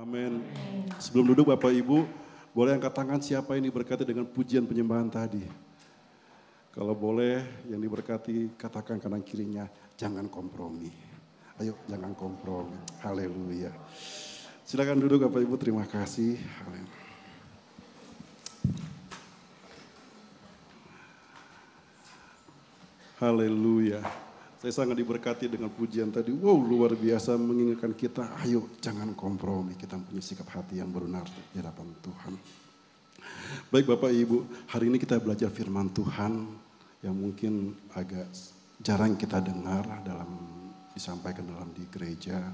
Amin. Sebelum duduk Bapak Ibu, boleh angkat tangan siapa yang diberkati dengan pujian penyembahan tadi. Kalau boleh yang diberkati katakan kanan kirinya, jangan kompromi. Ayo jangan kompromi. Haleluya. Silakan duduk Bapak Ibu, terima kasih. Haleluya. Haleluya. Saya sangat diberkati dengan pujian tadi. Wow, luar biasa mengingatkan kita, ayo jangan kompromi. Kita punya sikap hati yang benar di hadapan Tuhan. Baik Bapak Ibu, hari ini kita belajar firman Tuhan yang mungkin agak jarang kita dengar dalam disampaikan dalam di gereja.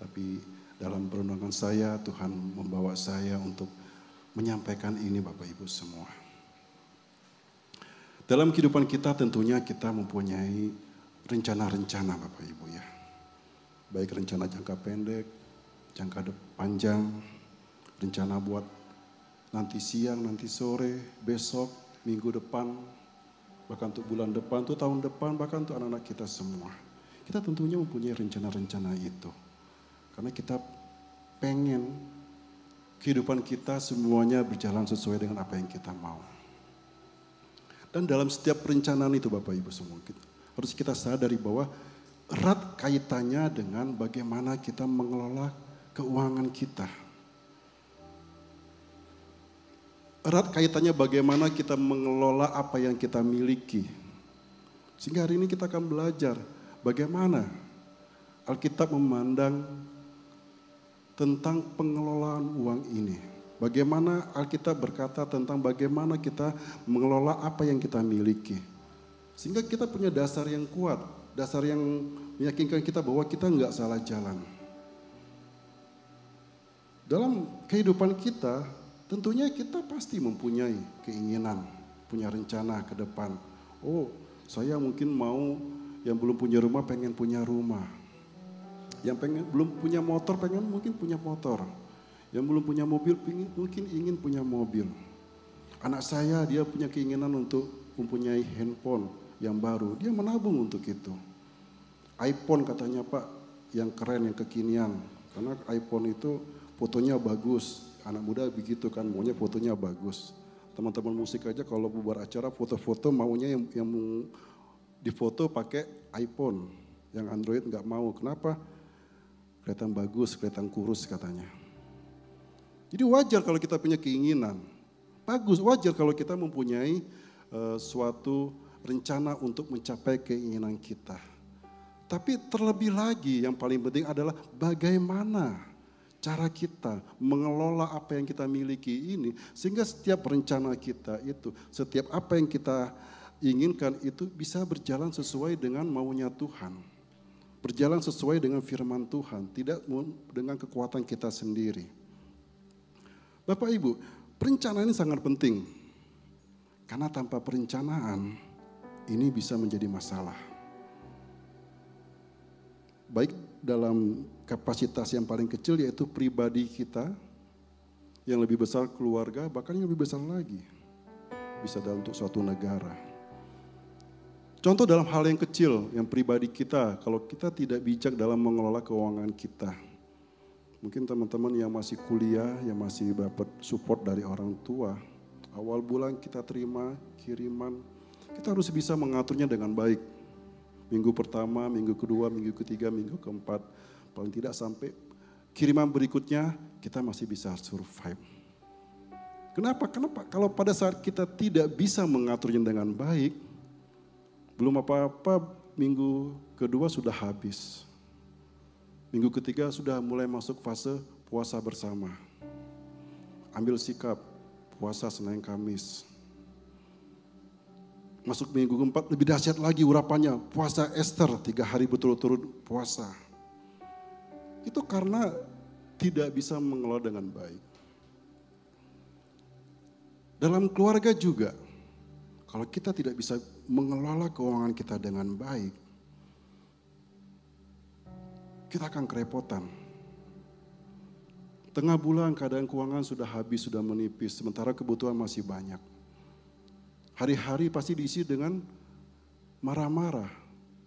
Tapi dalam perenungan saya, Tuhan membawa saya untuk menyampaikan ini Bapak Ibu semua. Dalam kehidupan kita tentunya kita mempunyai rencana-rencana Bapak Ibu ya. Baik rencana jangka pendek, jangka panjang, rencana buat nanti siang, nanti sore, besok, minggu depan, bahkan untuk bulan depan, untuk tahun depan, bahkan untuk anak-anak kita semua. Kita tentunya mempunyai rencana-rencana itu. Karena kita pengen kehidupan kita semuanya berjalan sesuai dengan apa yang kita mau. Dan dalam setiap perencanaan itu Bapak Ibu semua, harus kita sadari bahwa erat kaitannya dengan bagaimana kita mengelola keuangan kita. Erat kaitannya bagaimana kita mengelola apa yang kita miliki. Sehingga hari ini kita akan belajar bagaimana Alkitab memandang tentang pengelolaan uang ini. Bagaimana Alkitab berkata tentang bagaimana kita mengelola apa yang kita miliki. Sehingga kita punya dasar yang kuat, dasar yang meyakinkan kita bahwa kita nggak salah jalan. Dalam kehidupan kita, tentunya kita pasti mempunyai keinginan, punya rencana ke depan. Oh, saya mungkin mau yang belum punya rumah pengen punya rumah. Yang pengen belum punya motor pengen mungkin punya motor yang belum punya mobil mungkin ingin punya mobil. Anak saya dia punya keinginan untuk mempunyai handphone yang baru. Dia menabung untuk itu. iPhone katanya Pak yang keren, yang kekinian. Karena iPhone itu fotonya bagus. Anak muda begitu kan, maunya fotonya bagus. Teman-teman musik aja kalau bubar acara foto-foto maunya yang, yang difoto pakai iPhone. Yang Android nggak mau. Kenapa? Kelihatan bagus, kelihatan kurus katanya. Jadi wajar kalau kita punya keinginan. Bagus, wajar kalau kita mempunyai uh, suatu rencana untuk mencapai keinginan kita. Tapi terlebih lagi yang paling penting adalah bagaimana cara kita mengelola apa yang kita miliki ini sehingga setiap rencana kita itu, setiap apa yang kita inginkan itu bisa berjalan sesuai dengan maunya Tuhan. Berjalan sesuai dengan firman Tuhan, tidak dengan kekuatan kita sendiri. Bapak Ibu, perencanaan ini sangat penting. Karena tanpa perencanaan, ini bisa menjadi masalah. Baik dalam kapasitas yang paling kecil yaitu pribadi kita, yang lebih besar keluarga, bahkan yang lebih besar lagi. Bisa dalam untuk suatu negara. Contoh dalam hal yang kecil, yang pribadi kita, kalau kita tidak bijak dalam mengelola keuangan kita, Mungkin teman-teman yang masih kuliah, yang masih dapat support dari orang tua, awal bulan kita terima kiriman, kita harus bisa mengaturnya dengan baik. Minggu pertama, minggu kedua, minggu ketiga, minggu keempat, paling tidak sampai kiriman berikutnya kita masih bisa survive. Kenapa? Kenapa? Kalau pada saat kita tidak bisa mengaturnya dengan baik, belum apa-apa minggu kedua sudah habis. Minggu ketiga sudah mulai masuk fase puasa bersama. Ambil sikap puasa Senin Kamis. Masuk minggu keempat lebih dahsyat lagi urapannya. Puasa Esther tiga hari berturut-turut puasa. Itu karena tidak bisa mengelola dengan baik. Dalam keluarga juga, kalau kita tidak bisa mengelola keuangan kita dengan baik, kita akan kerepotan. Tengah bulan keadaan keuangan sudah habis, sudah menipis, sementara kebutuhan masih banyak. Hari-hari pasti diisi dengan marah-marah.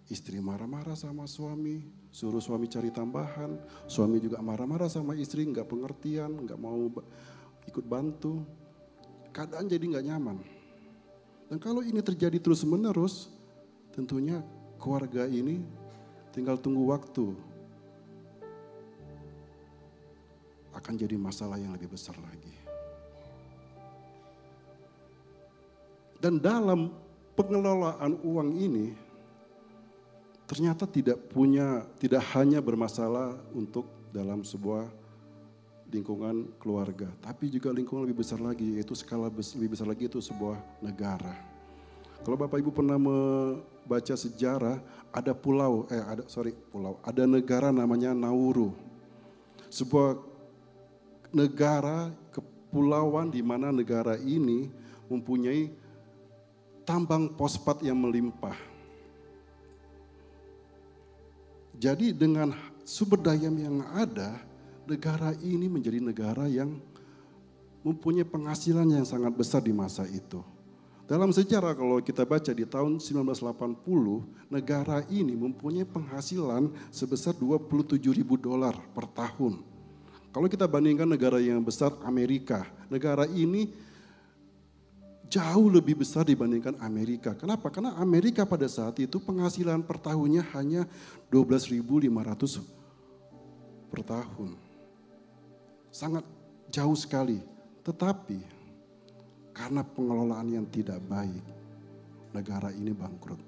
Istri marah-marah sama suami, suruh suami cari tambahan, suami juga marah-marah sama istri, nggak pengertian, nggak mau ikut bantu, keadaan jadi nggak nyaman. Dan kalau ini terjadi terus menerus, tentunya keluarga ini tinggal tunggu waktu akan jadi masalah yang lebih besar lagi. Dan dalam pengelolaan uang ini ternyata tidak punya tidak hanya bermasalah untuk dalam sebuah lingkungan keluarga, tapi juga lingkungan lebih besar lagi, yaitu skala lebih besar lagi itu sebuah negara. Kalau Bapak Ibu pernah membaca sejarah, ada pulau, eh ada sorry pulau, ada negara namanya Nauru, sebuah negara kepulauan di mana negara ini mempunyai tambang fosfat yang melimpah. Jadi dengan sumber daya yang ada, negara ini menjadi negara yang mempunyai penghasilan yang sangat besar di masa itu. Dalam sejarah kalau kita baca di tahun 1980, negara ini mempunyai penghasilan sebesar 27 ribu dolar per tahun. Kalau kita bandingkan negara yang besar Amerika, negara ini jauh lebih besar dibandingkan Amerika. Kenapa? Karena Amerika pada saat itu penghasilan per tahunnya hanya 12.500 per tahun. Sangat jauh sekali. Tetapi karena pengelolaan yang tidak baik, negara ini bangkrut.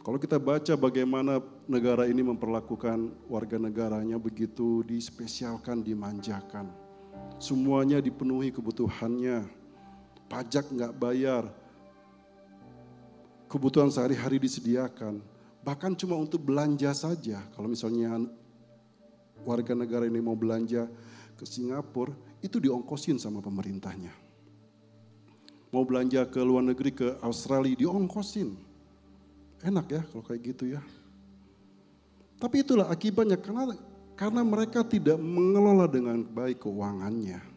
Kalau kita baca bagaimana negara ini memperlakukan warga negaranya begitu dispesialkan, dimanjakan. Semuanya dipenuhi kebutuhannya, pajak nggak bayar, kebutuhan sehari-hari disediakan. Bahkan cuma untuk belanja saja, kalau misalnya warga negara ini mau belanja ke Singapura, itu diongkosin sama pemerintahnya. Mau belanja ke luar negeri, ke Australia, diongkosin. Enak ya kalau kayak gitu ya. Tapi itulah akibatnya karena karena mereka tidak mengelola dengan baik keuangannya.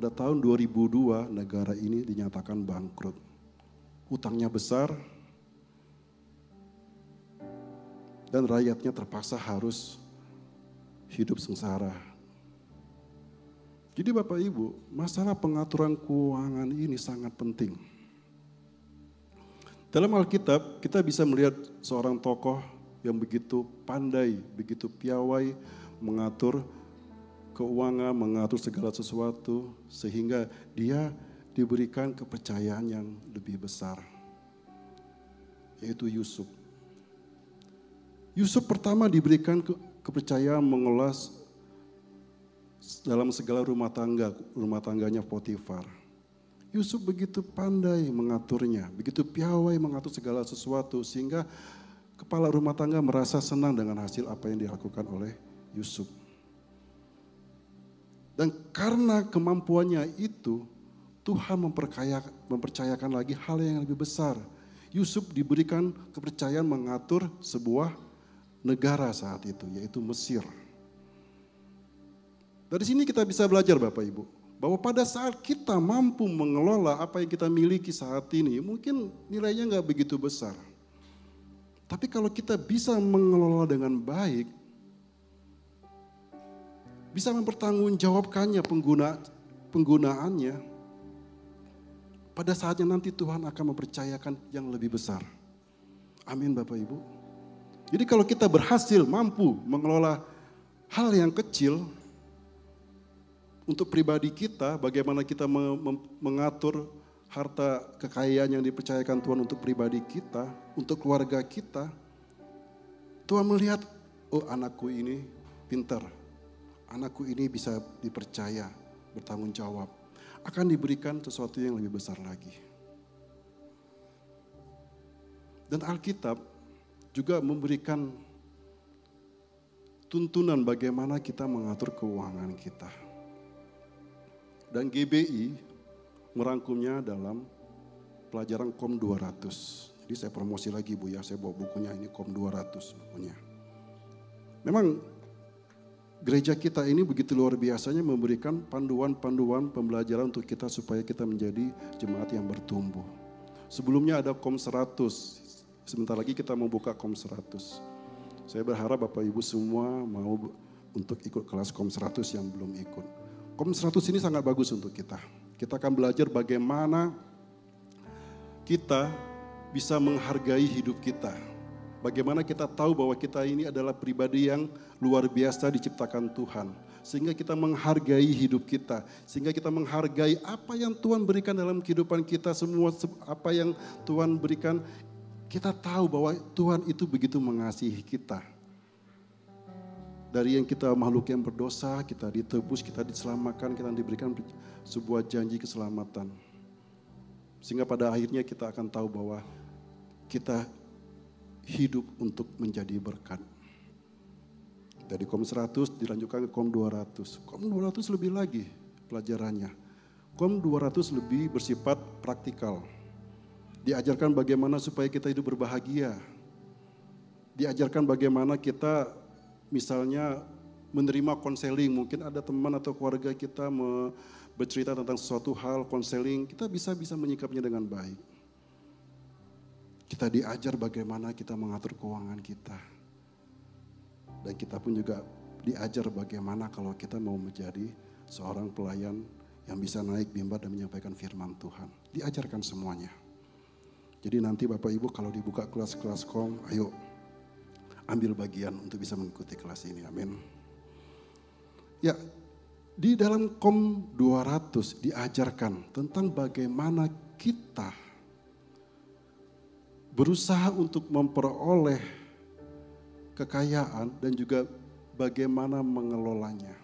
Pada tahun 2002 negara ini dinyatakan bangkrut. Utangnya besar dan rakyatnya terpaksa harus hidup sengsara jadi Bapak Ibu, masalah pengaturan keuangan ini sangat penting. Dalam Alkitab kita bisa melihat seorang tokoh yang begitu pandai, begitu piawai mengatur keuangan, mengatur segala sesuatu sehingga dia diberikan kepercayaan yang lebih besar. Yaitu Yusuf. Yusuf pertama diberikan kepercayaan mengelola dalam segala rumah tangga, rumah tangganya Potifar. Yusuf begitu pandai mengaturnya, begitu piawai mengatur segala sesuatu sehingga kepala rumah tangga merasa senang dengan hasil apa yang dilakukan oleh Yusuf. Dan karena kemampuannya itu, Tuhan memperkaya, mempercayakan lagi hal yang lebih besar. Yusuf diberikan kepercayaan mengatur sebuah negara saat itu, yaitu Mesir. Dari sini kita bisa belajar Bapak Ibu, bahwa pada saat kita mampu mengelola apa yang kita miliki saat ini, mungkin nilainya nggak begitu besar. Tapi kalau kita bisa mengelola dengan baik, bisa mempertanggungjawabkannya pengguna penggunaannya, pada saatnya nanti Tuhan akan mempercayakan yang lebih besar. Amin Bapak Ibu. Jadi kalau kita berhasil mampu mengelola hal yang kecil, untuk pribadi kita, bagaimana kita mengatur harta kekayaan yang dipercayakan Tuhan untuk pribadi kita, untuk keluarga kita. Tuhan melihat, oh anakku ini pintar, anakku ini bisa dipercaya, bertanggung jawab. Akan diberikan sesuatu yang lebih besar lagi. Dan Alkitab juga memberikan tuntunan bagaimana kita mengatur keuangan kita. Dan GBI merangkumnya dalam pelajaran KOM 200. Jadi saya promosi lagi Bu ya, saya bawa bukunya ini KOM 200 bukunya. Memang gereja kita ini begitu luar biasanya memberikan panduan-panduan pembelajaran untuk kita supaya kita menjadi jemaat yang bertumbuh. Sebelumnya ada KOM 100, sebentar lagi kita membuka KOM 100. Saya berharap Bapak Ibu semua mau untuk ikut kelas KOM 100 yang belum ikut. KOM 100 ini sangat bagus untuk kita. Kita akan belajar bagaimana kita bisa menghargai hidup kita. Bagaimana kita tahu bahwa kita ini adalah pribadi yang luar biasa diciptakan Tuhan. Sehingga kita menghargai hidup kita. Sehingga kita menghargai apa yang Tuhan berikan dalam kehidupan kita. Semua apa yang Tuhan berikan kita tahu bahwa Tuhan itu begitu mengasihi kita. Dari yang kita makhluk yang berdosa, kita ditebus, kita diselamatkan, kita diberikan sebuah janji keselamatan. Sehingga pada akhirnya kita akan tahu bahwa kita hidup untuk menjadi berkat. Dari KOM 100 dilanjutkan ke KOM 200. KOM 200 lebih lagi pelajarannya. KOM 200 lebih bersifat praktikal Diajarkan bagaimana supaya kita hidup berbahagia. Diajarkan bagaimana kita misalnya menerima konseling. Mungkin ada teman atau keluarga kita bercerita tentang sesuatu hal konseling, kita bisa bisa menyikapnya dengan baik. Kita diajar bagaimana kita mengatur keuangan kita. Dan kita pun juga diajar bagaimana kalau kita mau menjadi seorang pelayan yang bisa naik mimbar dan menyampaikan firman Tuhan. Diajarkan semuanya. Jadi nanti Bapak Ibu kalau dibuka kelas-kelas kom, ayo ambil bagian untuk bisa mengikuti kelas ini. Amin. Ya, di dalam kom 200 diajarkan tentang bagaimana kita berusaha untuk memperoleh kekayaan dan juga bagaimana mengelolanya.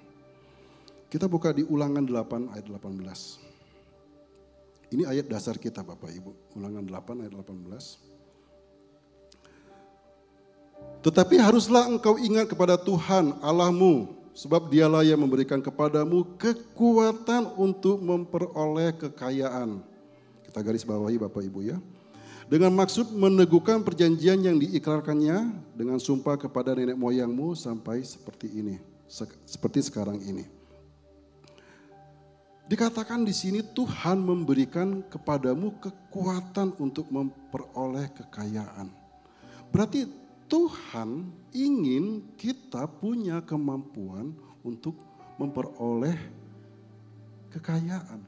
Kita buka di ulangan 8 ayat 18. Ini ayat dasar kita Bapak Ibu. Ulangan 8 ayat 18. Tetapi haruslah engkau ingat kepada Tuhan Allahmu. Sebab dialah yang memberikan kepadamu kekuatan untuk memperoleh kekayaan. Kita garis bawahi Bapak Ibu ya. Dengan maksud meneguhkan perjanjian yang diikrarkannya dengan sumpah kepada nenek moyangmu sampai seperti ini. Seperti sekarang ini. Dikatakan di sini Tuhan memberikan kepadamu kekuatan untuk memperoleh kekayaan. Berarti Tuhan ingin kita punya kemampuan untuk memperoleh kekayaan.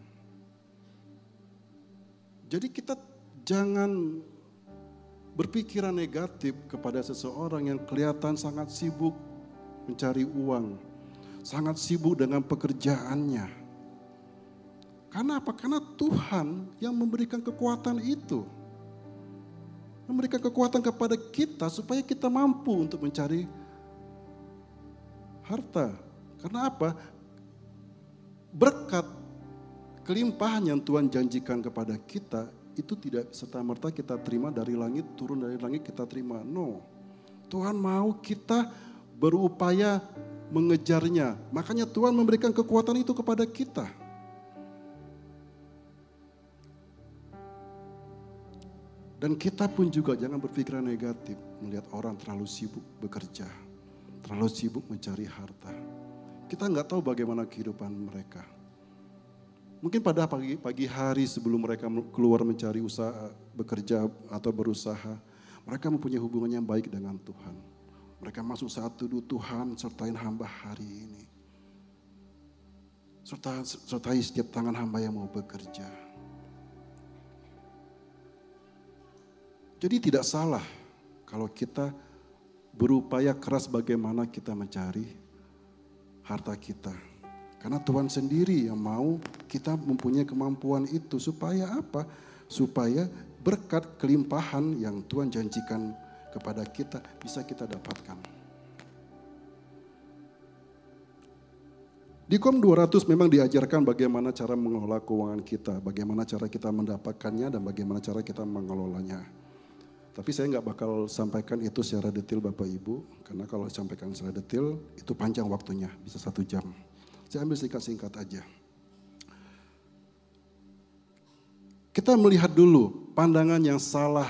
Jadi kita jangan berpikiran negatif kepada seseorang yang kelihatan sangat sibuk mencari uang, sangat sibuk dengan pekerjaannya karena apa? Karena Tuhan yang memberikan kekuatan itu. Memberikan kekuatan kepada kita supaya kita mampu untuk mencari harta. Karena apa? Berkat kelimpahan yang Tuhan janjikan kepada kita itu tidak serta merta kita terima dari langit, turun dari langit kita terima. No. Tuhan mau kita berupaya mengejarnya. Makanya Tuhan memberikan kekuatan itu kepada kita. Dan kita pun juga jangan berpikiran negatif melihat orang terlalu sibuk bekerja, terlalu sibuk mencari harta. Kita nggak tahu bagaimana kehidupan mereka. Mungkin pada pagi, pagi hari sebelum mereka keluar mencari usaha, bekerja atau berusaha, mereka mempunyai hubungan yang baik dengan Tuhan. Mereka masuk saat teduh Tuhan sertain hamba hari ini. Serta, sertai setiap tangan hamba yang mau bekerja Jadi tidak salah kalau kita berupaya keras bagaimana kita mencari harta kita. Karena Tuhan sendiri yang mau kita mempunyai kemampuan itu supaya apa? Supaya berkat kelimpahan yang Tuhan janjikan kepada kita bisa kita dapatkan. Di KOM 200 memang diajarkan bagaimana cara mengelola keuangan kita, bagaimana cara kita mendapatkannya dan bagaimana cara kita mengelolanya. Tapi saya nggak bakal sampaikan itu secara detail Bapak Ibu, karena kalau sampaikan secara detail itu panjang waktunya, bisa satu jam. Saya ambil singkat-singkat aja. Kita melihat dulu pandangan yang salah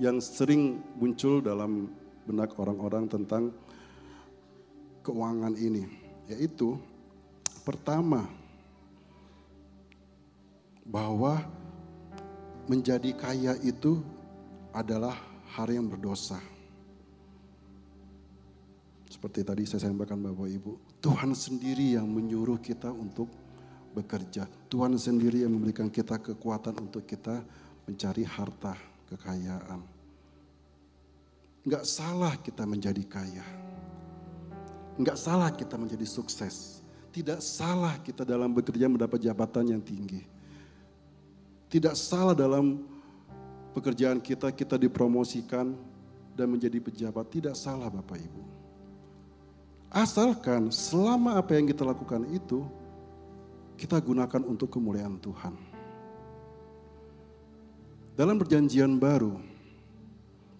yang sering muncul dalam benak orang-orang tentang keuangan ini, yaitu pertama bahwa menjadi kaya itu adalah hari yang berdosa. Seperti tadi saya sampaikan Bapak Ibu, Tuhan sendiri yang menyuruh kita untuk bekerja. Tuhan sendiri yang memberikan kita kekuatan untuk kita mencari harta, kekayaan. Enggak salah kita menjadi kaya. Enggak salah kita menjadi sukses. Tidak salah kita dalam bekerja mendapat jabatan yang tinggi. Tidak salah dalam pekerjaan kita, kita dipromosikan dan menjadi pejabat. Tidak salah Bapak Ibu. Asalkan selama apa yang kita lakukan itu, kita gunakan untuk kemuliaan Tuhan. Dalam perjanjian baru,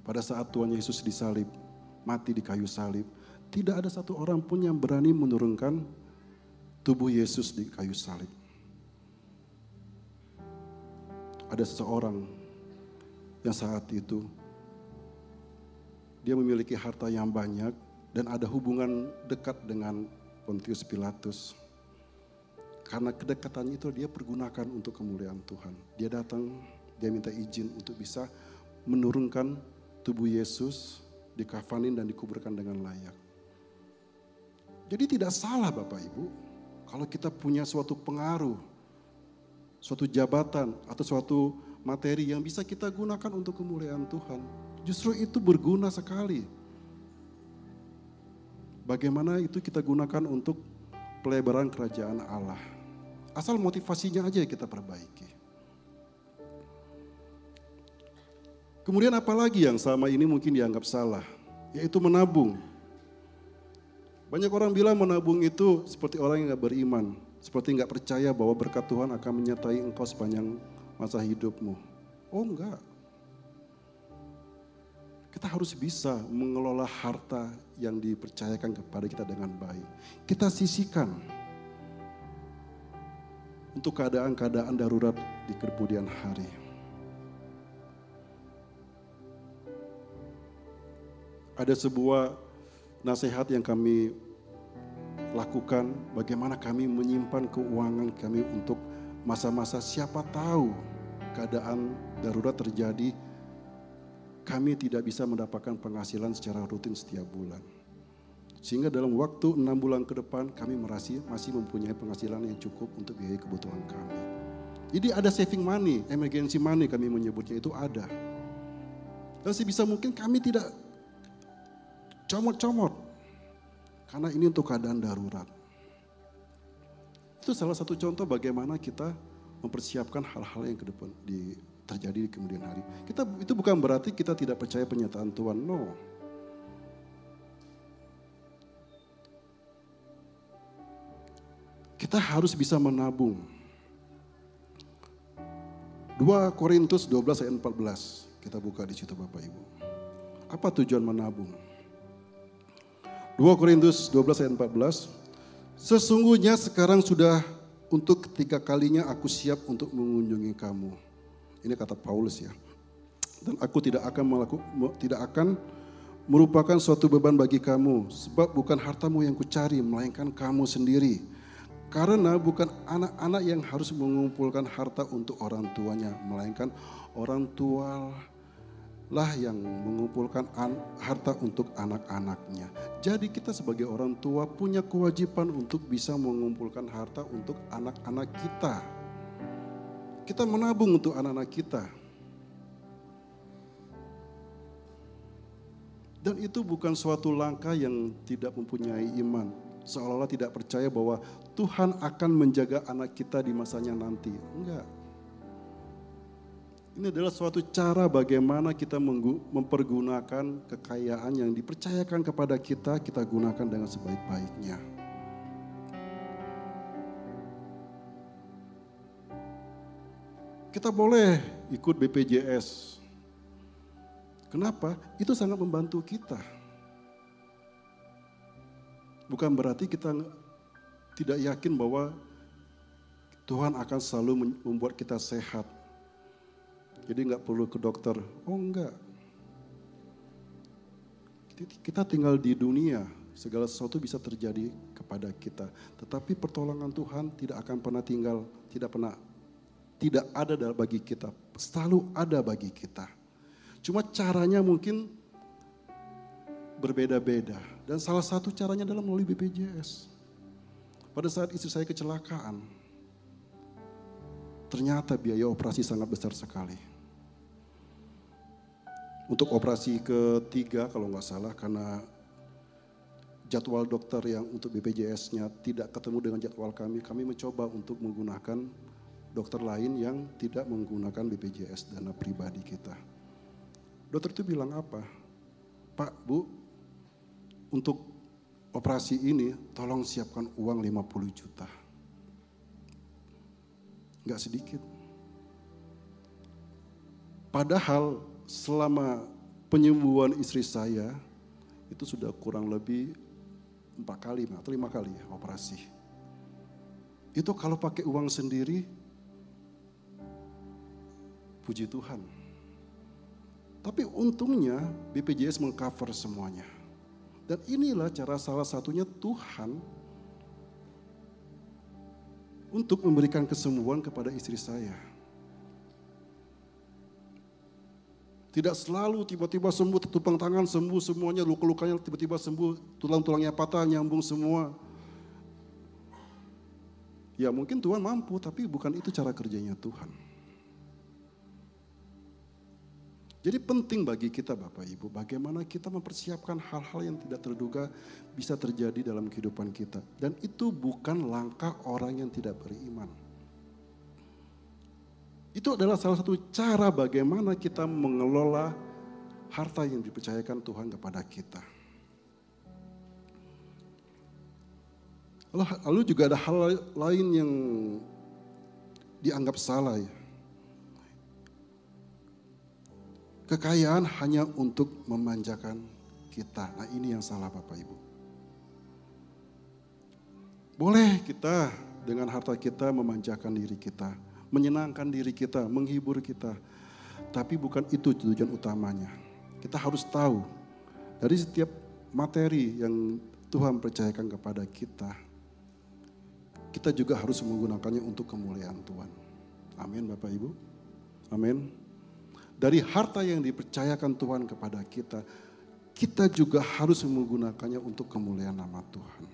pada saat Tuhan Yesus disalib, mati di kayu salib, tidak ada satu orang pun yang berani menurunkan tubuh Yesus di kayu salib. Ada seseorang yang saat itu dia memiliki harta yang banyak, dan ada hubungan dekat dengan Pontius Pilatus. Karena kedekatan itu dia pergunakan untuk kemuliaan Tuhan. Dia datang, dia minta izin untuk bisa menurunkan tubuh Yesus, dikafanin dan dikuburkan dengan layak. Jadi tidak salah Bapak Ibu, kalau kita punya suatu pengaruh, suatu jabatan atau suatu materi yang bisa kita gunakan untuk kemuliaan Tuhan. Justru itu berguna sekali Bagaimana itu kita gunakan untuk pelebaran kerajaan Allah. Asal motivasinya aja kita perbaiki. Kemudian apalagi yang sama ini mungkin dianggap salah, yaitu menabung. Banyak orang bilang menabung itu seperti orang yang gak beriman, seperti gak percaya bahwa berkat Tuhan akan menyertai engkau sepanjang masa hidupmu. Oh enggak, kita harus bisa mengelola harta yang dipercayakan kepada kita dengan baik. Kita sisihkan untuk keadaan-keadaan darurat di kemudian hari. Ada sebuah nasihat yang kami lakukan bagaimana kami menyimpan keuangan kami untuk masa-masa siapa tahu keadaan darurat terjadi kami tidak bisa mendapatkan penghasilan secara rutin setiap bulan. Sehingga dalam waktu enam bulan ke depan kami merasi, masih mempunyai penghasilan yang cukup untuk biaya kebutuhan kami. Jadi ada saving money, emergency money kami menyebutnya itu ada. Dan sebisa mungkin kami tidak comot-comot. Karena ini untuk keadaan darurat. Itu salah satu contoh bagaimana kita mempersiapkan hal-hal yang ke depan di terjadi di kemudian hari. Kita itu bukan berarti kita tidak percaya penyataan Tuhan. No. Kita harus bisa menabung. 2 Korintus 12 ayat 14. Kita buka di situ Bapak Ibu. Apa tujuan menabung? 2 Korintus 12 ayat 14. Sesungguhnya sekarang sudah untuk ketiga kalinya aku siap untuk mengunjungi kamu ini kata Paulus ya. Dan aku tidak akan melaku, tidak akan merupakan suatu beban bagi kamu, sebab bukan hartamu yang kucari, melainkan kamu sendiri. Karena bukan anak-anak yang harus mengumpulkan harta untuk orang tuanya, melainkan orang tua lah yang mengumpulkan harta untuk anak-anaknya. Jadi kita sebagai orang tua punya kewajiban untuk bisa mengumpulkan harta untuk anak-anak kita. Kita menabung untuk anak-anak kita. Dan itu bukan suatu langkah yang tidak mempunyai iman. Seolah-olah tidak percaya bahwa Tuhan akan menjaga anak kita di masanya nanti. Enggak. Ini adalah suatu cara bagaimana kita mempergunakan kekayaan yang dipercayakan kepada kita, kita gunakan dengan sebaik-baiknya. Kita boleh ikut BPJS. Kenapa? Itu sangat membantu kita. Bukan berarti kita tidak yakin bahwa Tuhan akan selalu membuat kita sehat. Jadi nggak perlu ke dokter. Oh enggak. Kita tinggal di dunia, segala sesuatu bisa terjadi kepada kita. Tetapi pertolongan Tuhan tidak akan pernah tinggal, tidak pernah tidak ada bagi kita, selalu ada bagi kita. Cuma caranya mungkin berbeda-beda. Dan salah satu caranya adalah melalui BPJS. Pada saat istri saya kecelakaan, ternyata biaya operasi sangat besar sekali. Untuk operasi ketiga kalau nggak salah karena jadwal dokter yang untuk BPJS-nya tidak ketemu dengan jadwal kami, kami mencoba untuk menggunakan dokter lain yang tidak menggunakan BPJS dana pribadi kita. Dokter itu bilang apa? Pak, Bu, untuk operasi ini tolong siapkan uang 50 juta. Enggak sedikit. Padahal selama penyembuhan istri saya itu sudah kurang lebih empat kali atau lima kali operasi. Itu kalau pakai uang sendiri, puji Tuhan. Tapi untungnya BPJS mengcover semuanya. Dan inilah cara salah satunya Tuhan untuk memberikan kesembuhan kepada istri saya. Tidak selalu tiba-tiba sembuh, tupang tangan sembuh semuanya, luka-lukanya tiba-tiba sembuh, tulang-tulangnya patah, nyambung semua. Ya mungkin Tuhan mampu, tapi bukan itu cara kerjanya Tuhan. Jadi penting bagi kita Bapak Ibu, bagaimana kita mempersiapkan hal-hal yang tidak terduga bisa terjadi dalam kehidupan kita. Dan itu bukan langkah orang yang tidak beriman. Itu adalah salah satu cara bagaimana kita mengelola harta yang dipercayakan Tuhan kepada kita. Lalu juga ada hal lain yang dianggap salah ya. Kekayaan hanya untuk memanjakan kita. Nah ini yang salah Bapak Ibu. Boleh kita dengan harta kita memanjakan diri kita menyenangkan diri kita, menghibur kita. Tapi bukan itu tujuan utamanya. Kita harus tahu dari setiap materi yang Tuhan percayakan kepada kita, kita juga harus menggunakannya untuk kemuliaan Tuhan. Amin Bapak Ibu. Amin. Dari harta yang dipercayakan Tuhan kepada kita, kita juga harus menggunakannya untuk kemuliaan nama Tuhan.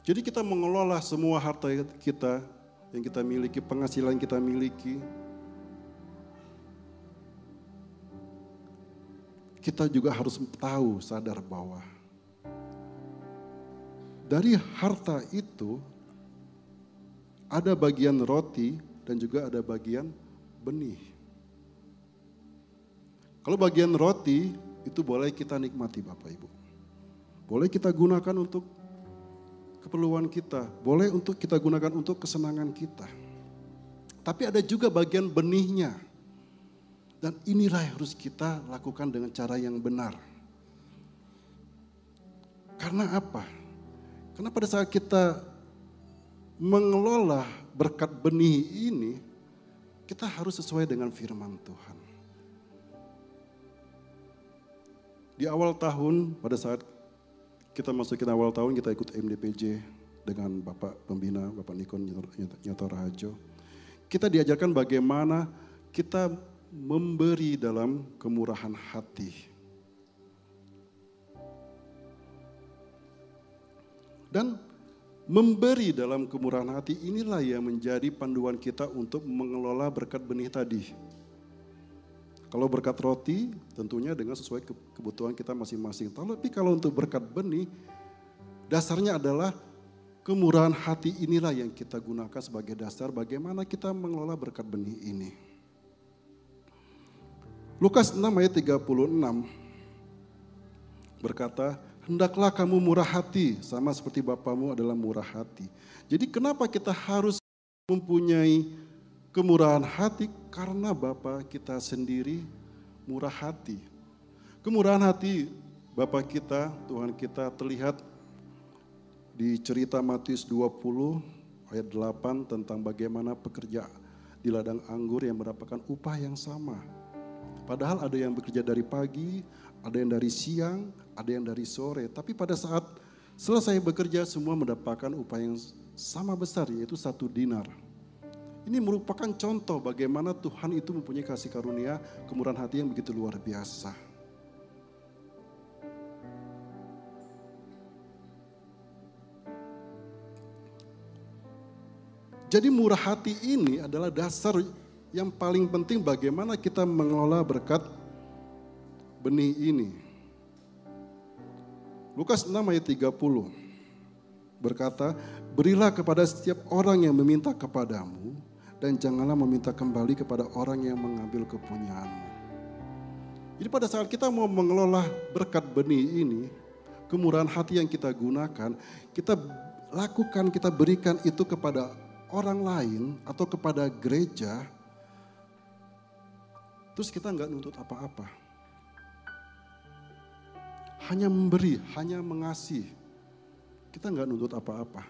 Jadi kita mengelola semua harta kita yang kita miliki, penghasilan kita miliki. Kita juga harus tahu, sadar bahwa dari harta itu ada bagian roti dan juga ada bagian benih. Kalau bagian roti itu boleh kita nikmati Bapak Ibu. Boleh kita gunakan untuk keperluan kita, boleh untuk kita gunakan untuk kesenangan kita. Tapi ada juga bagian benihnya. Dan inilah yang harus kita lakukan dengan cara yang benar. Karena apa? Karena pada saat kita mengelola berkat benih ini, kita harus sesuai dengan firman Tuhan. Di awal tahun, pada saat kita masukin awal tahun kita ikut MDPJ dengan Bapak Pembina, Bapak Nikon Nyoto Rahajo. Kita diajarkan bagaimana kita memberi dalam kemurahan hati. Dan memberi dalam kemurahan hati inilah yang menjadi panduan kita untuk mengelola berkat benih tadi. Kalau berkat roti tentunya dengan sesuai kebutuhan kita masing-masing. Tapi kalau untuk berkat benih dasarnya adalah kemurahan hati inilah yang kita gunakan sebagai dasar bagaimana kita mengelola berkat benih ini. Lukas 6 ayat 36 berkata, Hendaklah kamu murah hati sama seperti Bapamu adalah murah hati. Jadi kenapa kita harus mempunyai Kemurahan hati karena Bapa kita sendiri murah hati. Kemurahan hati Bapa kita, Tuhan kita terlihat di cerita Matius 20 ayat 8 tentang bagaimana pekerja di ladang anggur yang mendapatkan upah yang sama. Padahal ada yang bekerja dari pagi, ada yang dari siang, ada yang dari sore. Tapi pada saat selesai bekerja semua mendapatkan upah yang sama besar yaitu satu dinar. Ini merupakan contoh bagaimana Tuhan itu mempunyai kasih karunia, kemurahan hati yang begitu luar biasa. Jadi murah hati ini adalah dasar yang paling penting bagaimana kita mengelola berkat benih ini. Lukas 6 ayat 30 berkata, Berilah kepada setiap orang yang meminta kepadamu dan janganlah meminta kembali kepada orang yang mengambil kepunyaanmu. Jadi pada saat kita mau mengelola berkat benih ini, kemurahan hati yang kita gunakan, kita lakukan, kita berikan itu kepada orang lain atau kepada gereja, terus kita nggak nuntut apa-apa. Hanya memberi, hanya mengasih. Kita nggak nuntut apa-apa.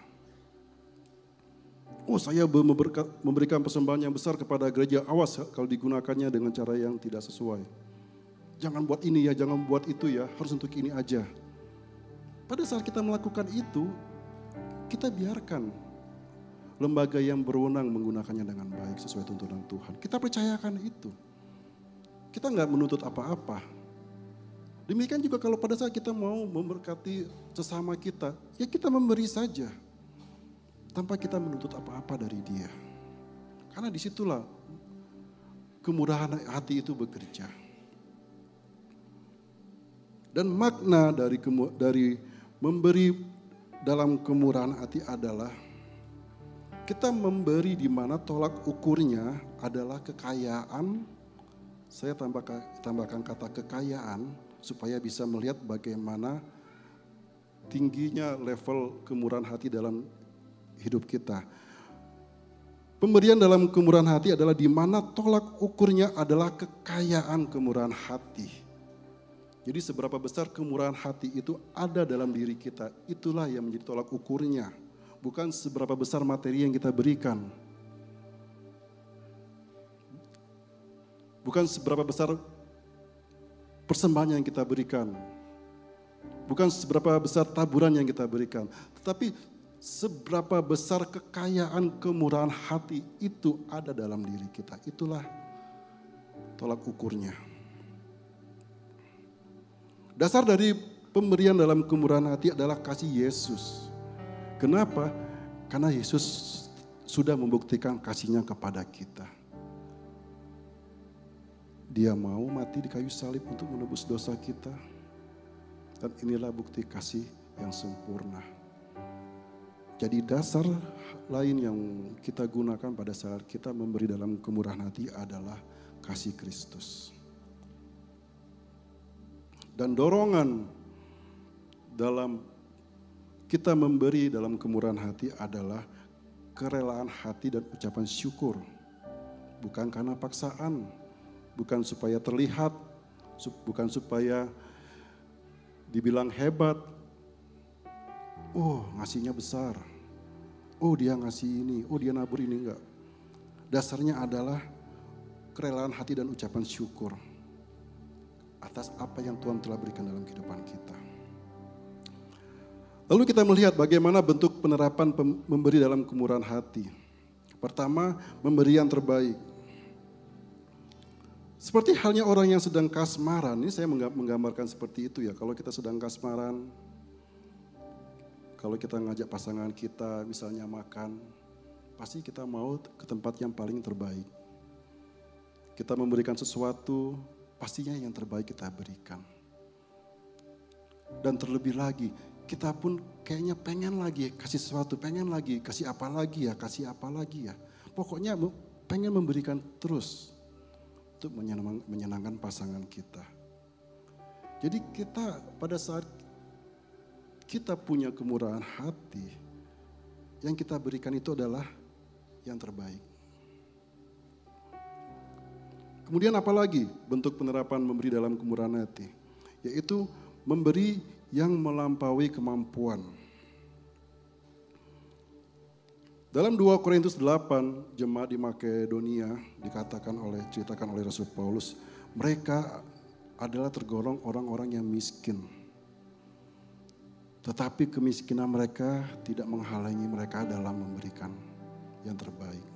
Oh saya memberikan persembahan yang besar kepada gereja, awas kalau digunakannya dengan cara yang tidak sesuai. Jangan buat ini ya, jangan buat itu ya, harus untuk ini aja. Pada saat kita melakukan itu, kita biarkan lembaga yang berwenang menggunakannya dengan baik sesuai tuntunan Tuhan. Kita percayakan itu. Kita nggak menuntut apa-apa. Demikian juga kalau pada saat kita mau memberkati sesama kita, ya kita memberi saja tanpa kita menuntut apa-apa dari dia. Karena di situlah kemurahan hati itu bekerja. Dan makna dari dari memberi dalam kemurahan hati adalah kita memberi di mana tolak ukurnya adalah kekayaan. Saya tambahkan, tambahkan kata kekayaan supaya bisa melihat bagaimana tingginya level kemurahan hati dalam hidup kita. Pemberian dalam kemurahan hati adalah di mana tolak ukurnya adalah kekayaan kemurahan hati. Jadi seberapa besar kemurahan hati itu ada dalam diri kita, itulah yang menjadi tolak ukurnya. Bukan seberapa besar materi yang kita berikan. Bukan seberapa besar persembahan yang kita berikan. Bukan seberapa besar taburan yang kita berikan. Tetapi seberapa besar kekayaan kemurahan hati itu ada dalam diri kita. Itulah tolak ukurnya. Dasar dari pemberian dalam kemurahan hati adalah kasih Yesus. Kenapa? Karena Yesus sudah membuktikan kasihnya kepada kita. Dia mau mati di kayu salib untuk menebus dosa kita. Dan inilah bukti kasih yang sempurna. Jadi dasar lain yang kita gunakan pada saat kita memberi dalam kemurahan hati adalah kasih Kristus. Dan dorongan dalam kita memberi dalam kemurahan hati adalah kerelaan hati dan ucapan syukur. Bukan karena paksaan, bukan supaya terlihat, bukan supaya dibilang hebat, oh ngasihnya besar, oh dia ngasih ini, oh dia nabur ini enggak. Dasarnya adalah kerelaan hati dan ucapan syukur atas apa yang Tuhan telah berikan dalam kehidupan kita. Lalu kita melihat bagaimana bentuk penerapan memberi dalam kemurahan hati. Pertama, memberi yang terbaik. Seperti halnya orang yang sedang kasmaran, ini saya menggambarkan seperti itu ya. Kalau kita sedang kasmaran, kalau kita ngajak pasangan kita misalnya makan, pasti kita mau ke tempat yang paling terbaik. Kita memberikan sesuatu, pastinya yang terbaik kita berikan. Dan terlebih lagi, kita pun kayaknya pengen lagi kasih sesuatu, pengen lagi, kasih apa lagi ya, kasih apa lagi ya. Pokoknya pengen memberikan terus untuk menyenangkan pasangan kita. Jadi kita pada saat kita punya kemurahan hati, yang kita berikan itu adalah yang terbaik. Kemudian apalagi bentuk penerapan memberi dalam kemurahan hati? Yaitu memberi yang melampaui kemampuan. Dalam 2 Korintus 8, jemaat di Makedonia dikatakan oleh ceritakan oleh Rasul Paulus, mereka adalah tergolong orang-orang yang miskin tetapi kemiskinan mereka tidak menghalangi mereka dalam memberikan yang terbaik.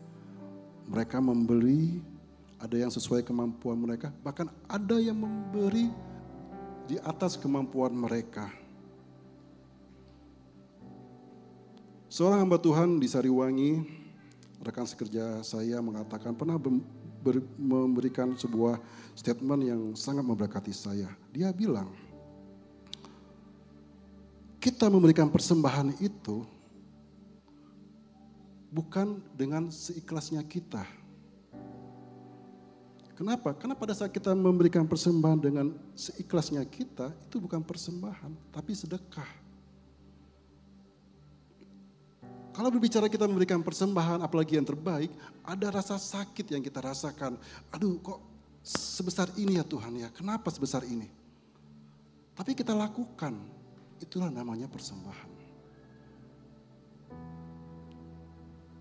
mereka memberi, ada yang sesuai kemampuan mereka, bahkan ada yang memberi di atas kemampuan mereka. Seorang hamba Tuhan di Sariwangi, rekan sekerja saya mengatakan pernah ber, memberikan sebuah statement yang sangat memberkati saya. Dia bilang, kita memberikan persembahan itu bukan dengan seikhlasnya kita. Kenapa? Karena pada saat kita memberikan persembahan dengan seikhlasnya kita, itu bukan persembahan, tapi sedekah. Kalau berbicara kita memberikan persembahan, apalagi yang terbaik, ada rasa sakit yang kita rasakan. Aduh kok sebesar ini ya Tuhan ya, kenapa sebesar ini? Tapi kita lakukan, itulah namanya persembahan.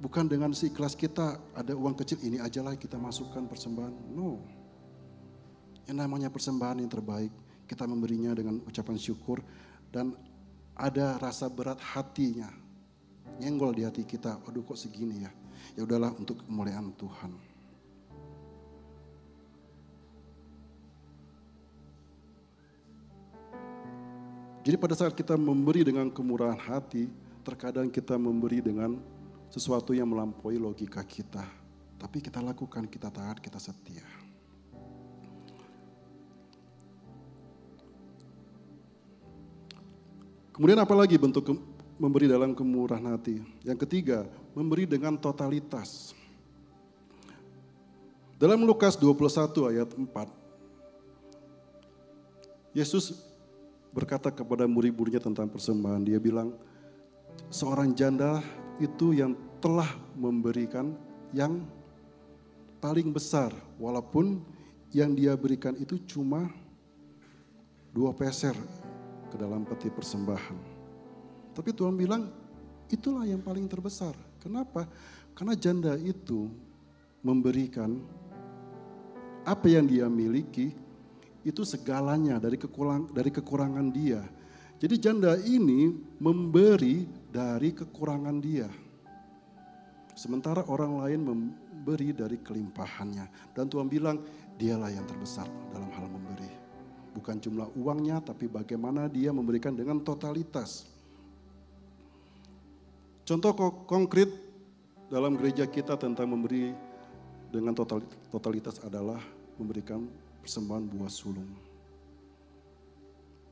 Bukan dengan seikhlas kita ada uang kecil ini aja lah kita masukkan persembahan. No. Yang namanya persembahan yang terbaik. Kita memberinya dengan ucapan syukur dan ada rasa berat hatinya. Nyenggol di hati kita, aduh kok segini ya. Ya udahlah untuk kemuliaan Tuhan. Jadi pada saat kita memberi dengan kemurahan hati, terkadang kita memberi dengan sesuatu yang melampaui logika kita. Tapi kita lakukan, kita taat, kita setia. Kemudian apalagi bentuk ke, memberi dalam kemurahan hati? Yang ketiga, memberi dengan totalitas. Dalam Lukas 21 ayat 4, Yesus berkata kepada murid-muridnya tentang persembahan. Dia bilang, seorang janda itu yang telah memberikan yang paling besar walaupun yang dia berikan itu cuma dua peser ke dalam peti persembahan. Tapi Tuhan bilang itulah yang paling terbesar. Kenapa? Karena janda itu memberikan apa yang dia miliki itu segalanya dari kekurang, dari kekurangan dia. Jadi janda ini memberi dari kekurangan dia. Sementara orang lain memberi dari kelimpahannya. Dan Tuhan bilang, dialah yang terbesar dalam hal memberi. Bukan jumlah uangnya, tapi bagaimana dia memberikan dengan totalitas. Contoh konkret dalam gereja kita tentang memberi dengan totalitas adalah memberikan persembahan buah sulung.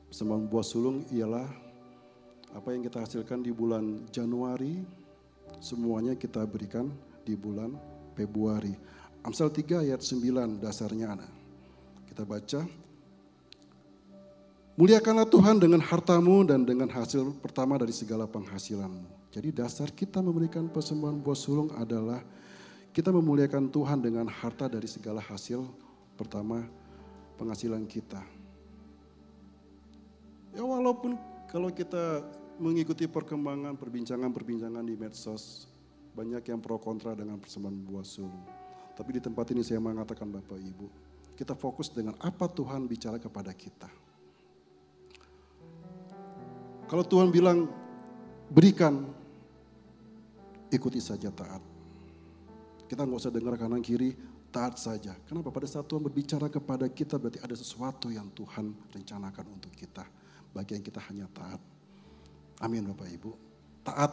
Persembahan buah sulung ialah apa yang kita hasilkan di bulan Januari, semuanya kita berikan di bulan Februari. Amsal 3 ayat 9 dasarnya ada. Kita baca. Muliakanlah Tuhan dengan hartamu dan dengan hasil pertama dari segala penghasilanmu. Jadi dasar kita memberikan persembahan buah sulung adalah kita memuliakan Tuhan dengan harta dari segala hasil pertama penghasilan kita. Ya walaupun kalau kita mengikuti perkembangan perbincangan-perbincangan di medsos, banyak yang pro kontra dengan persembahan buah sulung. Tapi di tempat ini saya mengatakan Bapak Ibu, kita fokus dengan apa Tuhan bicara kepada kita. Kalau Tuhan bilang berikan, ikuti saja taat. Kita nggak usah dengar kanan kiri, taat saja. Kenapa? Pada saat Tuhan berbicara kepada kita berarti ada sesuatu yang Tuhan rencanakan untuk kita. Bagian kita hanya taat. Amin Bapak Ibu. Taat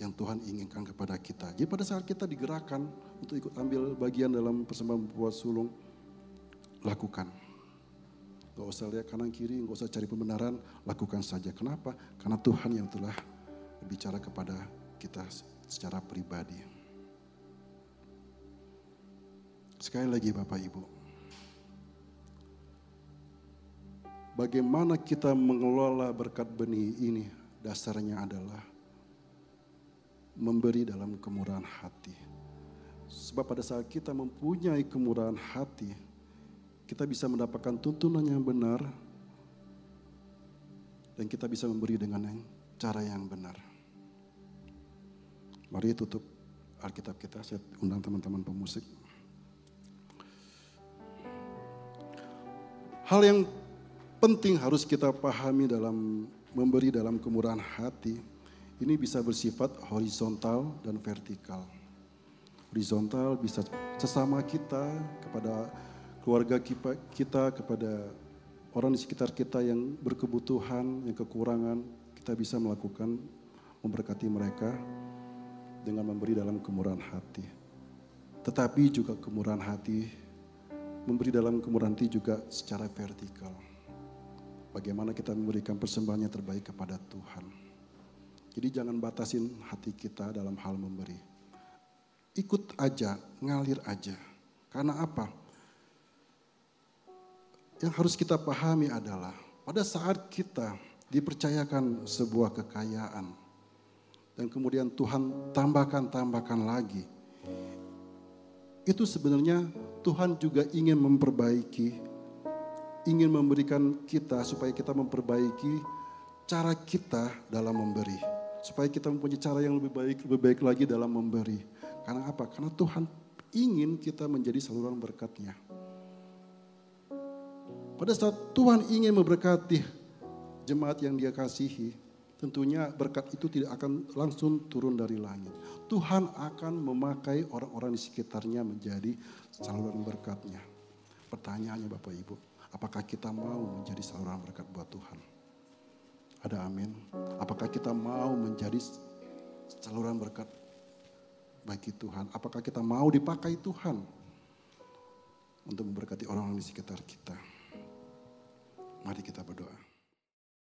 yang Tuhan inginkan kepada kita. Jadi pada saat kita digerakkan untuk ikut ambil bagian dalam persembahan buat sulung, lakukan. Gak usah lihat kanan kiri, gak usah cari pembenaran, lakukan saja. Kenapa? Karena Tuhan yang telah berbicara kepada kita secara pribadi. Sekali lagi Bapak Ibu, bagaimana kita mengelola berkat benih ini dasarnya adalah memberi dalam kemurahan hati. Sebab pada saat kita mempunyai kemurahan hati, kita bisa mendapatkan tuntunan yang benar dan kita bisa memberi dengan cara yang benar. Mari tutup Alkitab kita, saya undang teman-teman pemusik. Hal yang penting harus kita pahami dalam memberi dalam kemurahan hati, ini bisa bersifat horizontal dan vertikal. horizontal, bisa sesama kita, kepada keluarga kita, kepada orang di sekitar kita yang berkebutuhan, yang kekurangan, kita bisa melakukan memberkati mereka dengan memberi dalam kemurahan hati. Tetapi juga kemurahan hati, memberi dalam kemurahan hati juga secara vertikal. Bagaimana kita memberikan persembahan yang terbaik kepada Tuhan. Jadi jangan batasin hati kita dalam hal memberi. Ikut aja, ngalir aja. Karena apa? Yang harus kita pahami adalah pada saat kita dipercayakan sebuah kekayaan, dan kemudian Tuhan tambahkan-tambahkan lagi. Itu sebenarnya Tuhan juga ingin memperbaiki, ingin memberikan kita supaya kita memperbaiki cara kita dalam memberi. Supaya kita mempunyai cara yang lebih baik, lebih baik lagi dalam memberi. Karena apa? Karena Tuhan ingin kita menjadi saluran berkatnya. Pada saat Tuhan ingin memberkati jemaat yang dia kasihi, tentunya berkat itu tidak akan langsung turun dari langit. Tuhan akan memakai orang-orang di sekitarnya menjadi saluran berkatnya. Pertanyaannya Bapak Ibu, apakah kita mau menjadi saluran berkat buat Tuhan? Ada amin. Apakah kita mau menjadi saluran berkat bagi Tuhan? Apakah kita mau dipakai Tuhan untuk memberkati orang-orang di sekitar kita? Mari kita berdoa.